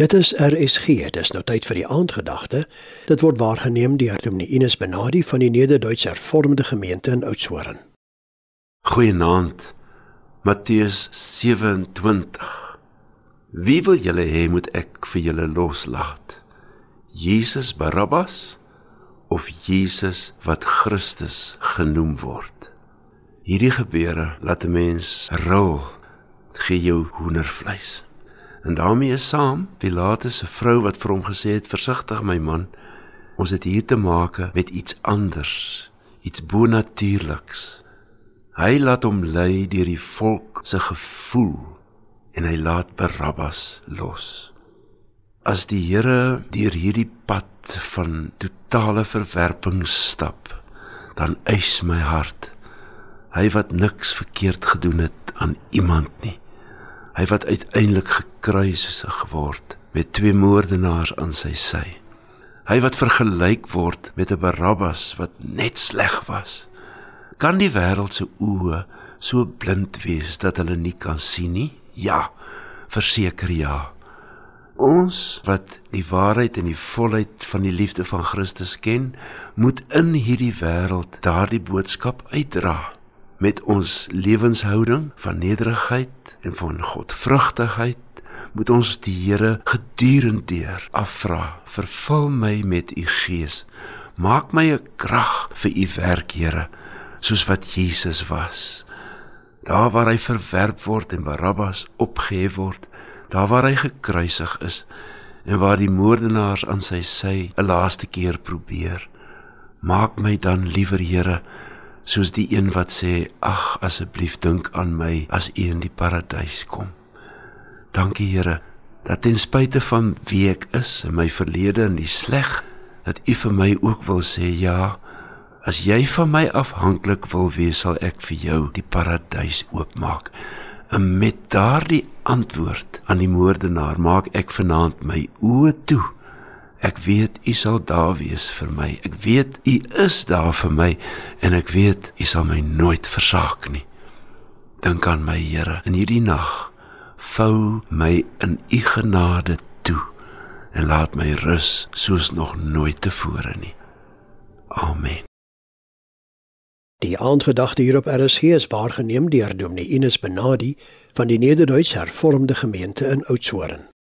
Dit is RSG. Dis nou tyd vir die aandgedagte. Dit word waargeneem deur Dominee Ines Benadi van die Nederduits Hervormde Gemeente in Oudtshoorn. Goeienaand. Matteus 27. Wie wil julle hê moet ek vir julle loslaat? Jesus Barabbas of Jesus wat Christus genoem word? Hierdie gebeure laat 'n mens rol, gee jou hoendervleis. En daarmee saam Pilatus se vrou wat vir hom gesê het versigtig my man. Ons het hier te maak met iets anders iets bonatuurliks. Hy laat hom lei deur die volk se gevoel en hy laat Barabbas los. As die Here deur hierdie pad van totale verwerping stap dan eis my hart hy wat niks verkeerd gedoen het aan iemand nie hy wat uiteindelik gekruisig geword met twee moordenaars aan sy sy. Hy wat vergelyk word met 'n Barabbas wat net sleg was. Kan die wêreld se oë so blind wees dat hulle nie kan sien nie? Ja verseker ja. Ons wat die waarheid en die volheid van die liefde van Christus ken moet in hierdie wêreld daardie boodskap uitdra met ons lewenshouding van nederigheid en van godvrugtigheid moet ons die Here gedurend deur afvra vervul my met u gees. Maak my 'n krag vir u werk Here soos wat Jesus was. Daar waar hy verwerp word en Barabbas opgehef word daar waar hy gekruisig is en waar die moordenaars aan sy sy 'n laaste keer probeer. Maak my dan liewer Here soos die een wat sê ag asseblief dink aan my as u in die paradys kom. Dankie Here dat ten spyte van wie ek is en my verlede en die sleg dat u vir my ook wil sê ja as jy van my afhanklik wil wees sal ek vir jou die paradys oopmaak. En met daardie antwoord aan die moordenaar maak ek vanaand my oë toe Ek weet u sal daar wees vir my. Ek weet u is daar vir my en ek weet u sal my nooit versaak nie. Dink aan my Here in hierdie nag. Vou my in u genade toe en laat my rus soos nog nooit tevore nie. Amen. Die aandgedagte hier op RSG is waargeneem deur Dominee Ines Benadi van die Nederduits Hervormde Gemeente in Oudtshoorn.